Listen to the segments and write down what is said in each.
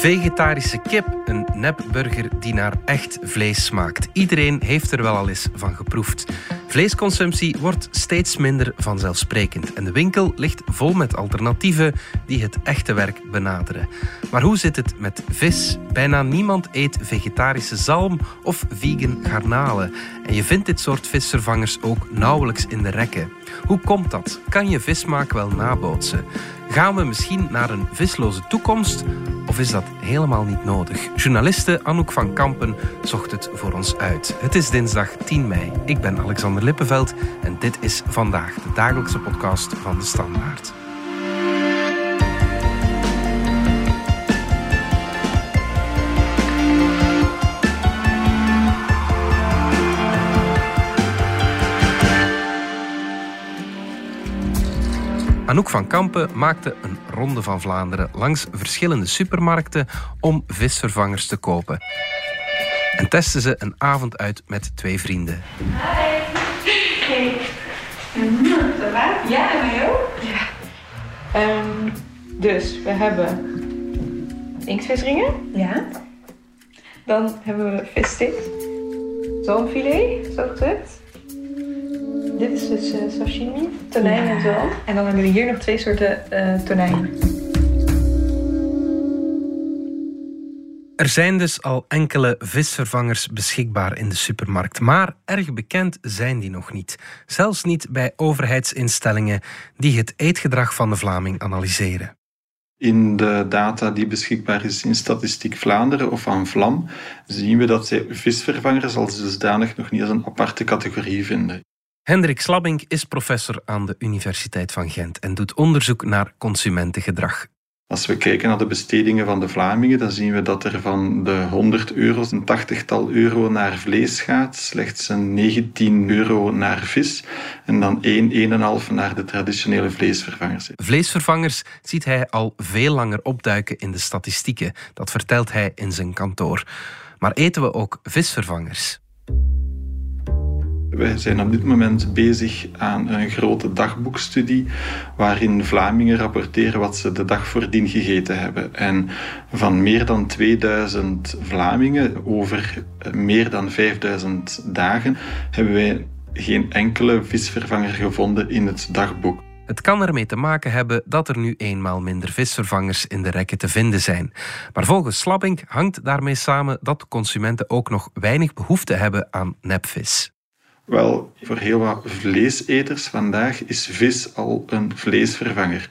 Vegetarische kip, een nepburger die naar echt vlees smaakt. Iedereen heeft er wel al eens van geproefd. Vleesconsumptie wordt steeds minder vanzelfsprekend en de winkel ligt vol met alternatieven die het echte werk benaderen. Maar hoe zit het met vis? Bijna niemand eet vegetarische zalm of vegan garnalen. En je vindt dit soort visvervangers ook nauwelijks in de rekken. Hoe komt dat? Kan je vismaak wel nabootsen? Gaan we misschien naar een visloze toekomst? Of is dat helemaal niet nodig? Journaliste Anouk van Kampen zocht het voor ons uit. Het is dinsdag 10 mei. Ik ben Alexander Lippenveld en dit is vandaag de dagelijkse podcast van de Standaard. Anouk van Kampen maakte een ronde van Vlaanderen langs verschillende supermarkten om visvervangers te kopen. En testte ze een avond uit met twee vrienden. Hi. Hey. Ça va? Ja, en mij ook? Ja. Ehm, dus we hebben inktvisringen. Ja. Dan hebben we visstick. Zalmfilet, zo gezegd. Dit is dus eh, sashimi, tonijn en zalm. En dan hebben we hier nog twee soorten eh tonijn. Er zijn dus al enkele visvervangers beschikbaar in de supermarkt, maar erg bekend zijn die nog niet. Zelfs niet bij overheidsinstellingen die het eetgedrag van de Vlaming analyseren. In de data die beschikbaar is in Statistiek Vlaanderen of aan Vlam, zien we dat zij visvervangers als dusdanig nog niet als een aparte categorie vinden. Hendrik Slabbink is professor aan de Universiteit van Gent en doet onderzoek naar consumentengedrag. Als we kijken naar de bestedingen van de Vlamingen, dan zien we dat er van de 100 euro een tachtigtal euro naar vlees gaat, slechts een 19 euro naar vis en dan 1, 1,5 naar de traditionele vleesvervangers. Vleesvervangers ziet hij al veel langer opduiken in de statistieken. Dat vertelt hij in zijn kantoor. Maar eten we ook visvervangers? Wij zijn op dit moment bezig aan een grote dagboekstudie waarin Vlamingen rapporteren wat ze de dag voordien gegeten hebben. En van meer dan 2000 Vlamingen over meer dan 5000 dagen hebben wij geen enkele visvervanger gevonden in het dagboek. Het kan ermee te maken hebben dat er nu eenmaal minder visvervangers in de rekken te vinden zijn. Maar volgens Slabbink hangt daarmee samen dat consumenten ook nog weinig behoefte hebben aan nepvis. Wel, voor heel wat vleeseters vandaag is vis al een vleesvervanger.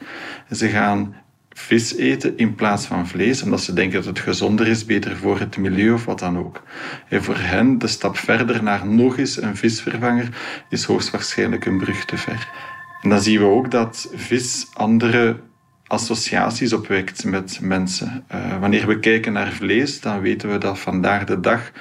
Ze gaan vis eten in plaats van vlees, omdat ze denken dat het gezonder is, beter voor het milieu of wat dan ook. En voor hen, de stap verder naar nog eens een visvervanger, is hoogstwaarschijnlijk een brug te ver. En dan zien we ook dat vis andere associaties opwekt met mensen. Uh, wanneer we kijken naar vlees, dan weten we dat vandaag de dag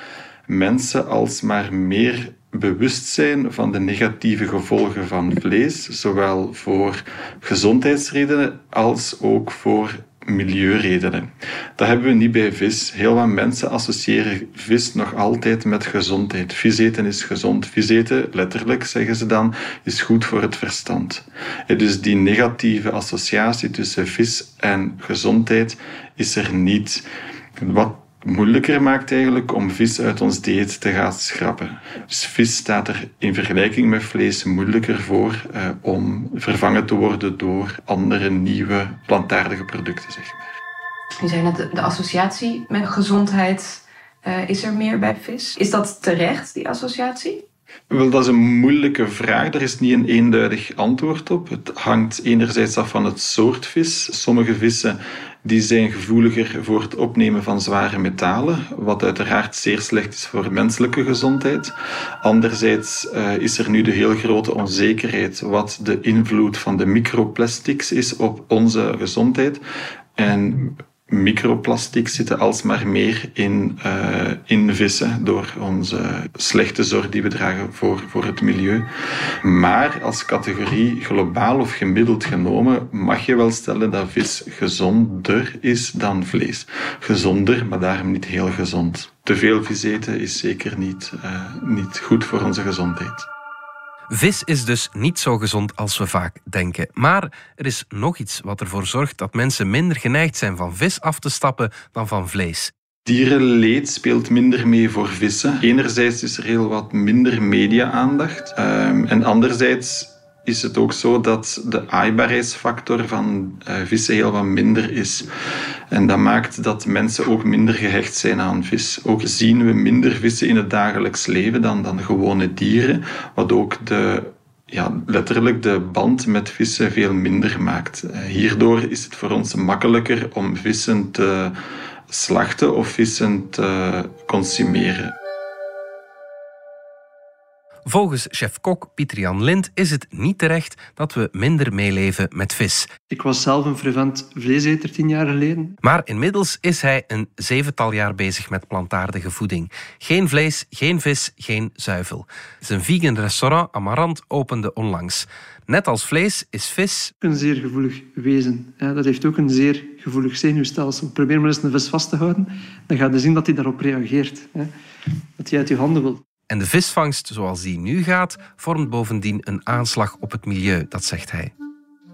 mensen alsmaar meer bewust zijn van de negatieve gevolgen van vlees, zowel voor gezondheidsredenen als ook voor milieuredenen. Dat hebben we niet bij vis. Heel wat mensen associëren vis nog altijd met gezondheid. Vis eten is gezond. Vis eten, letterlijk zeggen ze dan, is goed voor het verstand. Dus die negatieve associatie tussen vis en gezondheid is er niet. Wat moeilijker maakt eigenlijk om vis uit ons dieet te gaan schrappen. Dus vis staat er in vergelijking met vlees moeilijker voor eh, om vervangen te worden door andere nieuwe plantaardige producten, zeg maar. Je zei net, de, associatie met gezondheid uh, is er meer bij vis. Is dat terecht, die associatie? Wel, dat is een moeilijke vraag. Er is niet een eenduidig antwoord op. Het hangt enerzijds af van het soort vis. Sommige vissen die zijn gevoeliger voor het opnemen van zware metalen, wat uiteraard zeer slecht is voor menselijke gezondheid. Anderzijds uh, is er nu de heel grote onzekerheid wat de invloed van de microplastics is op onze gezondheid. En microplastiek zitten alsmaar meer in, uh, in vissen door onze slechte zorg die we dragen voor, voor het milieu. Maar als categorie globaal of gemiddeld genomen mag je wel stellen dat vis gezonder is dan vlees. Gezonder, maar daarom niet heel gezond. Te veel vis eten is zeker niet, uh, niet goed voor onze gezondheid. Vis is dus niet zo gezond als we vaak denken. Maar er is nog iets wat ervoor zorgt dat mensen minder geneigd zijn van vis af te stappen dan van vlees. Dierenleed speelt minder mee voor vissen. Enerzijds is er heel wat minder media-aandacht. Ehm, en anderzijds is het ook zo dat de aaibaarheidsfactor van uh, vissen heel wat minder is. En dat maakt dat mensen ook minder gehecht zijn aan vis. Ook zien we minder vissen in het dagelijks leven dan, dan gewone dieren, wat ook de ja, letterlijk de band met vissen veel minder maakt. Eh, hierdoor is het voor ons makkelijker om vissen te slachten of vissen te consumeren. Volgens chef-kok Pieter-Jan Lind is het niet terecht dat we minder meeleven met vis. Ik was zelf een fervent vleeseter tien jaar geleden. Maar inmiddels is hij een zevental jaar bezig met plantaardige voeding. Geen vlees, geen vis, geen zuivel. Zijn vegan restaurant Amarant opende onlangs. Net als vlees is vis... Een zeer gevoelig wezen. Dat heeft ook een zeer gevoelig zenuwstelsel. Probeer maar eens een vis vast te houden, dan ga je zien dat hij daarop reageert. Dat hij uit je handen wil. En de visvangst zoals die nu gaat, vormt bovendien een aanslag op het milieu, dat zegt hij.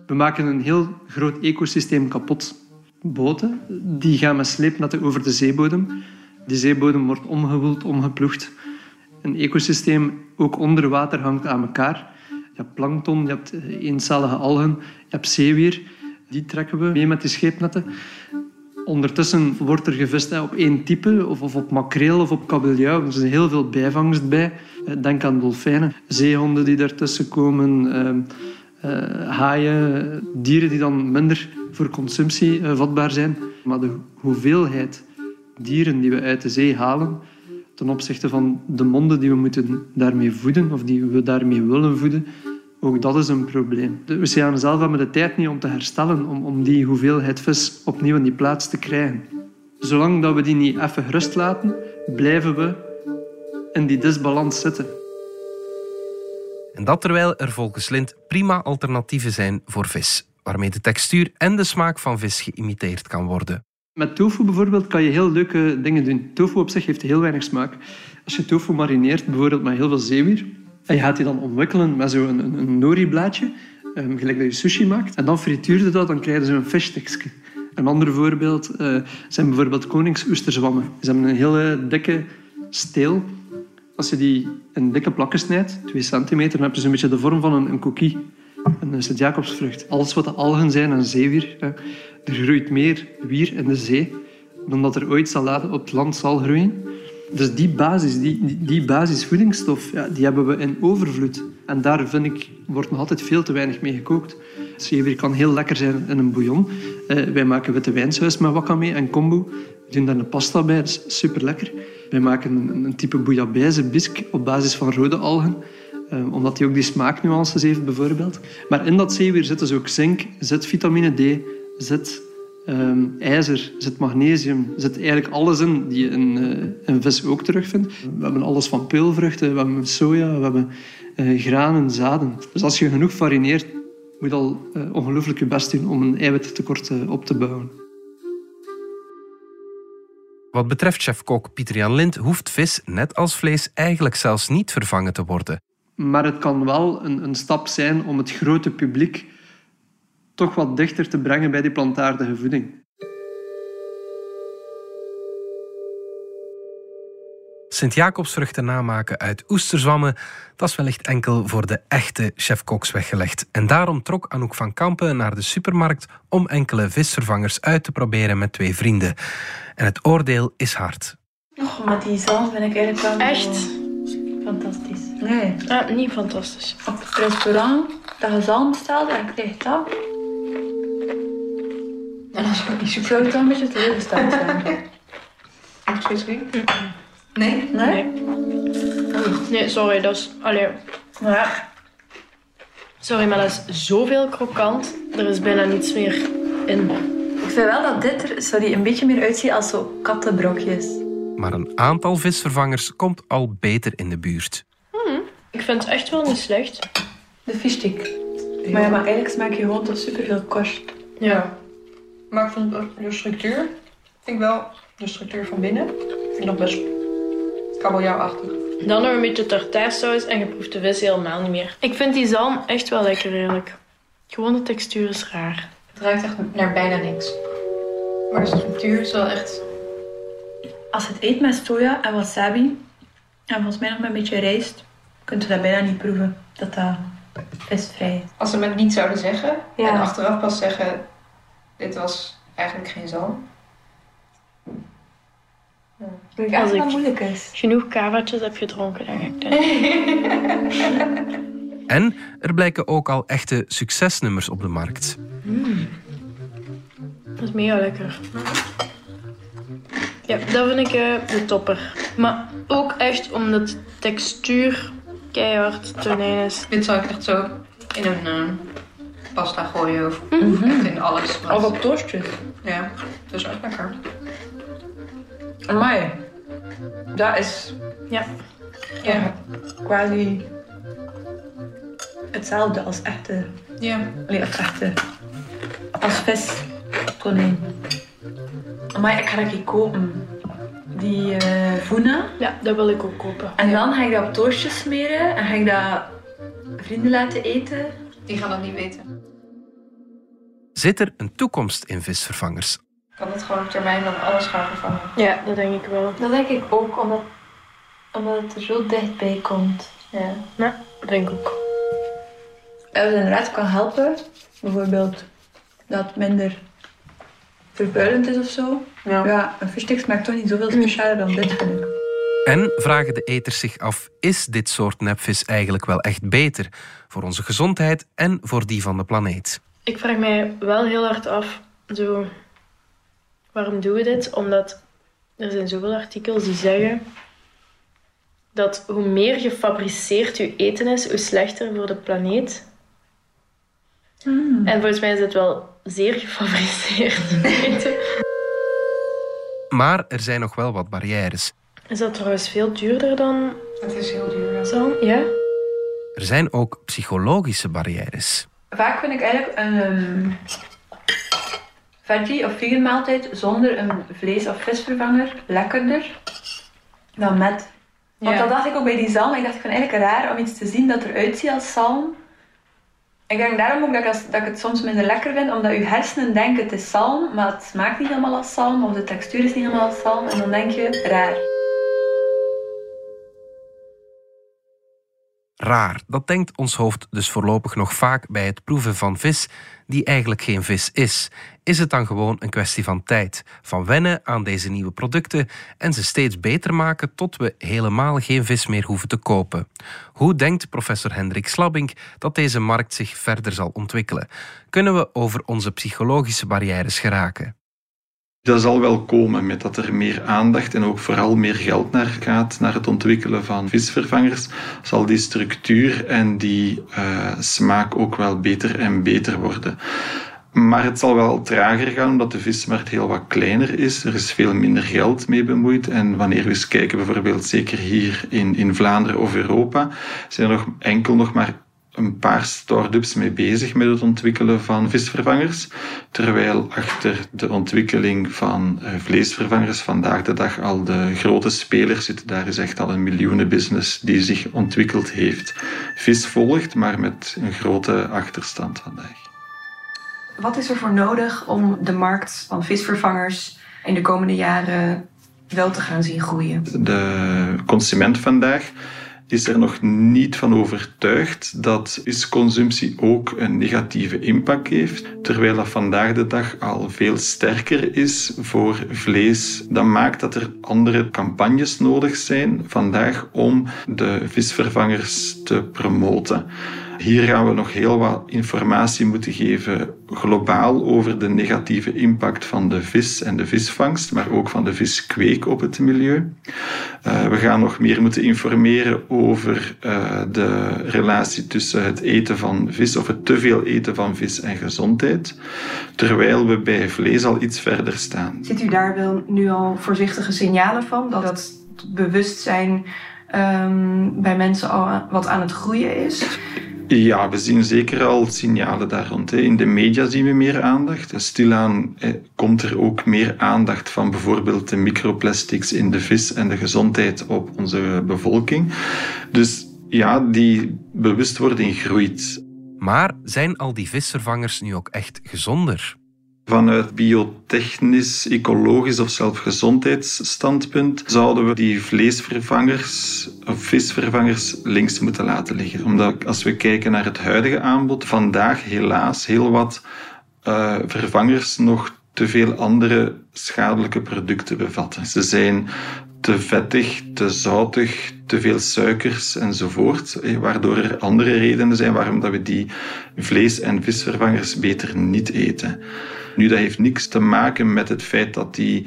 We maken een heel groot ecosysteem kapot. Boten die gaan met sleepnetten over de zeebodem. Die zeebodem wordt omgewoeld, omgeploegd. Een ecosysteem ook onder water hangt aan elkaar. Je hebt plankton, je hebt eencellige algen, je hebt zeewier. Die trekken we mee met die scheepnetten. Ondertussen wordt er gevist op één type, of, of op makreel of op kabeljauw. Er is heel veel bijvangst bij. Eh, denk aan dolfijnen, zeehonden die daartussen komen, uh, uh, haaien, dieren die dan minder voor consumptie uh, vatbaar zijn. Maar de hoeveelheid dieren die we uit de zee halen, ten opzichte van de monden die we moeten daarmee voeden, of die we daarmee willen voeden, ook dat is een probleem. De oceanen zelf hebben de tijd niet om te herstellen, om, om die hoeveelheid vis opnieuw in die plaats te krijgen. Zolang dat we die niet even rust laten, blijven we in die disbalans zitten. En dat terwijl er volgens Lind prima alternatieven zijn voor vis, waarmee de textuur en de smaak van vis geïmiteerd kan worden. Met tofu bijvoorbeeld kan je heel leuke dingen doen. Tofu op zich heeft heel weinig smaak. Als je tofu marineert, bijvoorbeeld met heel veel zeewier, en je gaat die dan omwikkelen met zo'n een, een nori-blaadje, um, gelijk dat je sushi maakt. En dan frituur je dat, dan krijg je zo'n fishstickje. Een ander voorbeeld uh, zijn bijvoorbeeld koningsoesterzwammen. Ze hebben een hele dikke steel. Als je die in dikke plakken snijdt, 2 centimeter, dan heb je zo'n beetje de vorm van een, een cookie. Een Sint-Jacobsvrucht. Alles wat de algen zijn en zeewier. Er groeit meer wier in de zee dan dat er ooit salade op het land zal groeien. Dus die basis, die, die, basisvoedingsstof, ja, die hebben we in overvloed. En daar vind ik, wordt nog altijd veel te weinig mee gekookt. Zeewier kan heel lekker zijn in een bouillon. Uh, wij maken witte wijnsaus met wakame en kombu. We doen daar een pasta bij, dat is super lekker. Wij maken een, een type bouillabaisse bisque op basis van rode algen. Uh, omdat die ook die smaaknuances heeft, bijvoorbeeld. Maar in dat zeewier zit dus ook zink, zit vitamine D, zit um, ijzer, zit magnesium, zit eigenlijk alles in die je in, uh, in vis ook terugvindt. We hebben alles van peulvruchten, we hebben soja, we hebben uh, granen, zaden. Dus als je genoeg farineert, moet je al uh, ongelooflijk je best doen om een eiwittekort op te bouwen. Wat betreft chef-kok Pieter-Jan Lind hoeft vis, net als vlees, eigenlijk zelfs niet vervangen te worden. Maar het kan wel een, een stap zijn om het grote publiek toch wat dichter te brengen bij die plantaardige voeding. Sint-Jacobsvruchten namaken uit oesterzwammen, dat is wellicht enkel voor de echte chef-koks weggelegd. En daarom trok Anouk van Kampen naar de supermarkt om enkele visvervangers uit te proberen met twee vrienden. En het oordeel is hard. Oh, maar die zalm vind ik eigenlijk wel... Echt? Fantastisch. Nee. Niet fantastisch. Op het restaurant dat je zalm bestelt en je krijgt dat. En als ik niet zo zou het een beetje teleurgesteld zijn. Nee? Nee? Nee, sorry, dat is... Allee. Ja. Sorry, maar dat is zoveel krokant. Er is bijna niets meer in. Ik vind wel dat dit er sorry, een beetje meer uitziet als zo kattenbrokjes. Maar een aantal visvervangers komt al beter in de buurt. Hmm, ik vind het echt wel niet slecht. De fishstick. Ja. Maar ja, maar eigenlijk smaak je gewoon toch superveel korst. Ja. Maar ik vind de structuur, vind ik wel, de structuur van binnen, vind ik nog best kabeljauwachtig. Dan nog een beetje tartaarsaus en je proeft de vis helemaal niet meer. Ik vind die zalm echt wel lekker eerlijk. Gewoon de textuur is raar. Het ruikt echt naar bijna niks. Maar de structuur is wel echt... Als het eet met soja en wasabi, en volgens mij nog met een beetje rijst, kunt je dat bijna niet proeven. Dat dat visvrij is. Als ze het niet zouden zeggen Ja. en achteraf pas zeggen: dit was eigenlijk geen zalm. Dat vind ik Als echt ik- wel moeilijk is. Genoeg kavaatjes heb gedronken, denk ik. En er blijken ook al echte succesnummers op de markt. Dat is mega lekker. Ja, dat vind ik eh, de topper. Maar ook echt omdat de textuur keihard tonijn is. Dit zou ik echt zo in een eh, pasta gooien of echt in alles. Of op toastjes. Ja, dat is echt lekker. Amai. Dat is Ja. Ja, quasi hetzelfde als echte... ja. Allee, als echte... Als vis. Tonijn. Amai, ik ga dat hier kopen. Die eh voena. ja, dat wil ik ook kopen. En dan ga ik dat op toastjes smeren en ga ik dat vrienden laten eten. Die gaan dat niet weten. Zit er een toekomst in visvervangers? Kan het gewoon op termijn dan alles gaan vervangen? Ja, dat denk ik wel. Dat denk ik ook, omdat, omdat het er zo dichtbij komt. Ja. Ja, dat denk ik ook. Als het inderdaad kan helpen, bijvoorbeeld dat het minder vervuilend is of zo. Ja. Ja, een visstick smaakt toch niet zoveel specialer dan dit, vind ik. En vragen de eters zich af: is dit soort nepvis eigenlijk wel echt beter voor onze gezondheid en voor die van de planeet? Ik vraag mij wel heel hard af, zo, waarom doen we dit? Omdat er zijn zoveel artikels die zeggen dat hoe meer gefabriceerd je eten is, hoe slechter voor de planeet. En volgens mij is het wel zeer gefabriceerd eten. Maar er zijn nog wel wat barrières. Is dat trouwens veel duurder dan Het is heel duur. ja. zalm? Ja? Er zijn ook psychologische barrières. Vaak vind ik eigenlijk een ehm, veggie of vegan maaltijd zonder een vlees- of visvervanger lekkerder dan met. Want Ja. dat dacht ik ook bij die zalm. Ik dacht, ik vind het eigenlijk raar om iets te zien dat eruit ziet als zalm. Ik denk daarom ook dat ik, als, dat ik het soms minder lekker vind, omdat je hersenen denken het is zalm, maar het smaakt niet helemaal als zalm, of de textuur is niet helemaal als zalm, en dan denk je, raar. Raar, dat denkt ons hoofd dus voorlopig nog vaak bij het proeven van vis die eigenlijk geen vis is. Is het dan gewoon een kwestie van tijd, van wennen aan deze nieuwe producten en ze steeds beter maken tot we helemaal geen vis meer hoeven te kopen? Hoe denkt professor Hendrik Slabbink dat deze markt zich verder zal ontwikkelen? Kunnen we over onze psychologische barrières geraken? Dat zal wel komen met dat er meer aandacht en ook vooral meer geld naar gaat, naar het ontwikkelen van visvervangers, zal die structuur en die eh, smaak ook wel beter en beter worden. Maar het zal wel trager gaan, omdat de vismarkt heel wat kleiner is. Er is veel minder geld mee bemoeid. En wanneer we eens kijken, bijvoorbeeld zeker hier in, in Vlaanderen of Europa, zijn er nog enkel nog maar een paar start-ups mee bezig met het ontwikkelen van visvervangers. Terwijl achter de ontwikkeling van eh, vleesvervangers vandaag de dag al de grote spelers zitten. Daar is echt al een miljoenenbusiness die zich ontwikkeld heeft. Vis volgt, maar met een grote achterstand vandaag. Wat is er voor nodig om de markt van visvervangers in de komende jaren wel te gaan zien groeien? De consument vandaag is er nog niet van overtuigd dat visconsumptie ook een negatieve impact heeft, terwijl dat vandaag de dag al veel sterker is voor vlees. Dat maakt dat er andere campagnes nodig zijn vandaag om de visvervangers te promoten. Hier gaan we nog heel wat informatie moeten geven globaal over de negatieve impact van de vis en de visvangst, maar ook van de viskweek op het milieu. Uh, we gaan nog meer moeten informeren over uh, de relatie tussen het eten van vis of het te veel eten van vis en gezondheid, terwijl we bij vlees al iets verder staan. Ziet u daar wel nu al voorzichtige signalen van dat het bewustzijn um, bij mensen al wat aan het groeien is? Ja, we zien zeker al signalen daar rond. In de media zien we meer aandacht. Stilaan komt er ook meer aandacht van bijvoorbeeld de microplastics in de vis en de gezondheid op onze bevolking. Dus ja, die bewustwording groeit. Maar zijn al die visvervangers nu ook echt gezonder? Vanuit biotechnisch, ecologisch of zelfs gezondheidsstandpunt zouden we die vleesvervangers of visvervangers links moeten laten liggen. Omdat als we kijken naar het huidige aanbod, vandaag helaas heel wat uh, vervangers nog te veel andere schadelijke producten bevatten. Ze zijn te vettig, te zoutig, te veel suikers enzovoort, eh, waardoor er andere redenen zijn waarom dat we die vlees- en visvervangers beter niet eten. Nu, dat heeft niks te maken met het feit dat die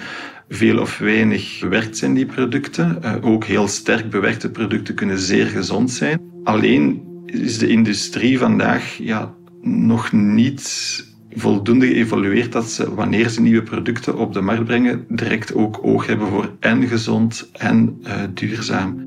veel of weinig bewerkt zijn, die producten. Uh, ook heel sterk bewerkte producten kunnen zeer gezond zijn. Alleen is de industrie vandaag ja, nog niet voldoende geëvalueerd dat ze, wanneer ze nieuwe producten op de markt brengen, direct ook oog hebben voor en gezond en uh, duurzaam.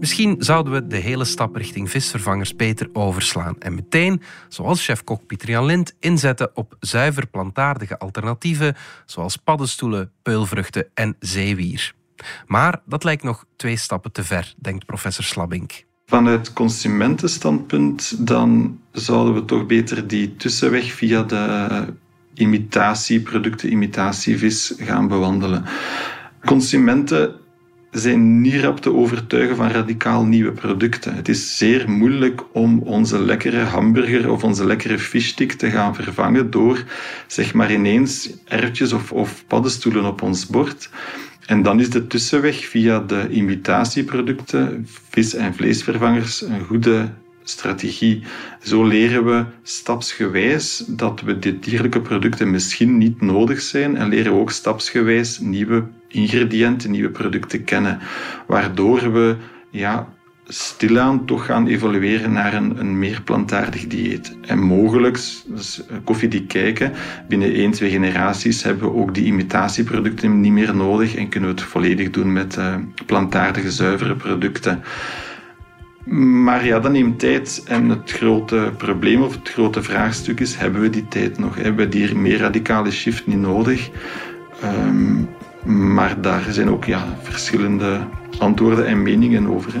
Misschien zouden we de hele stap richting visvervangers beter overslaan en meteen, zoals chef-kok Pieter Jan Lind, inzetten op zuiver plantaardige alternatieven zoals paddenstoelen, peulvruchten en zeewier. Maar dat lijkt nog twee stappen te ver, denkt professor Slabink. Vanuit consumentenstandpunt dan zouden we toch beter die tussenweg via de imitatieproducten, imitatievis gaan bewandelen. Consumenten zijn niet rap te overtuigen van radicaal nieuwe producten. Het is zeer moeilijk om onze lekkere hamburger of onze lekkere fishstick te gaan vervangen door zeg maar ineens erwtjes of, of paddenstoelen op ons bord. En dan is de tussenweg via de imitatieproducten, vis- en vleesvervangers, een goede strategie. Zo leren we stapsgewijs dat we de dierlijke producten misschien niet nodig zijn en leren we ook stapsgewijs nieuwe ingrediënten, nieuwe producten kennen, waardoor we ja, stilaan toch gaan evolueren naar een, een meer plantaardig dieet. En mogelijk, dus eh, koffie die kijken, binnen 1, 2 generaties hebben we ook die imitatieproducten niet meer nodig en kunnen we het volledig doen met uh, plantaardige, zuivere producten. Maar ja, dat neemt tijd. En het grote probleem of het grote vraagstuk is: hebben we die tijd nog? Hebben we die meer radicale shift niet nodig? Um, maar daar zijn ook ja, verschillende antwoorden en meningen over. Hè.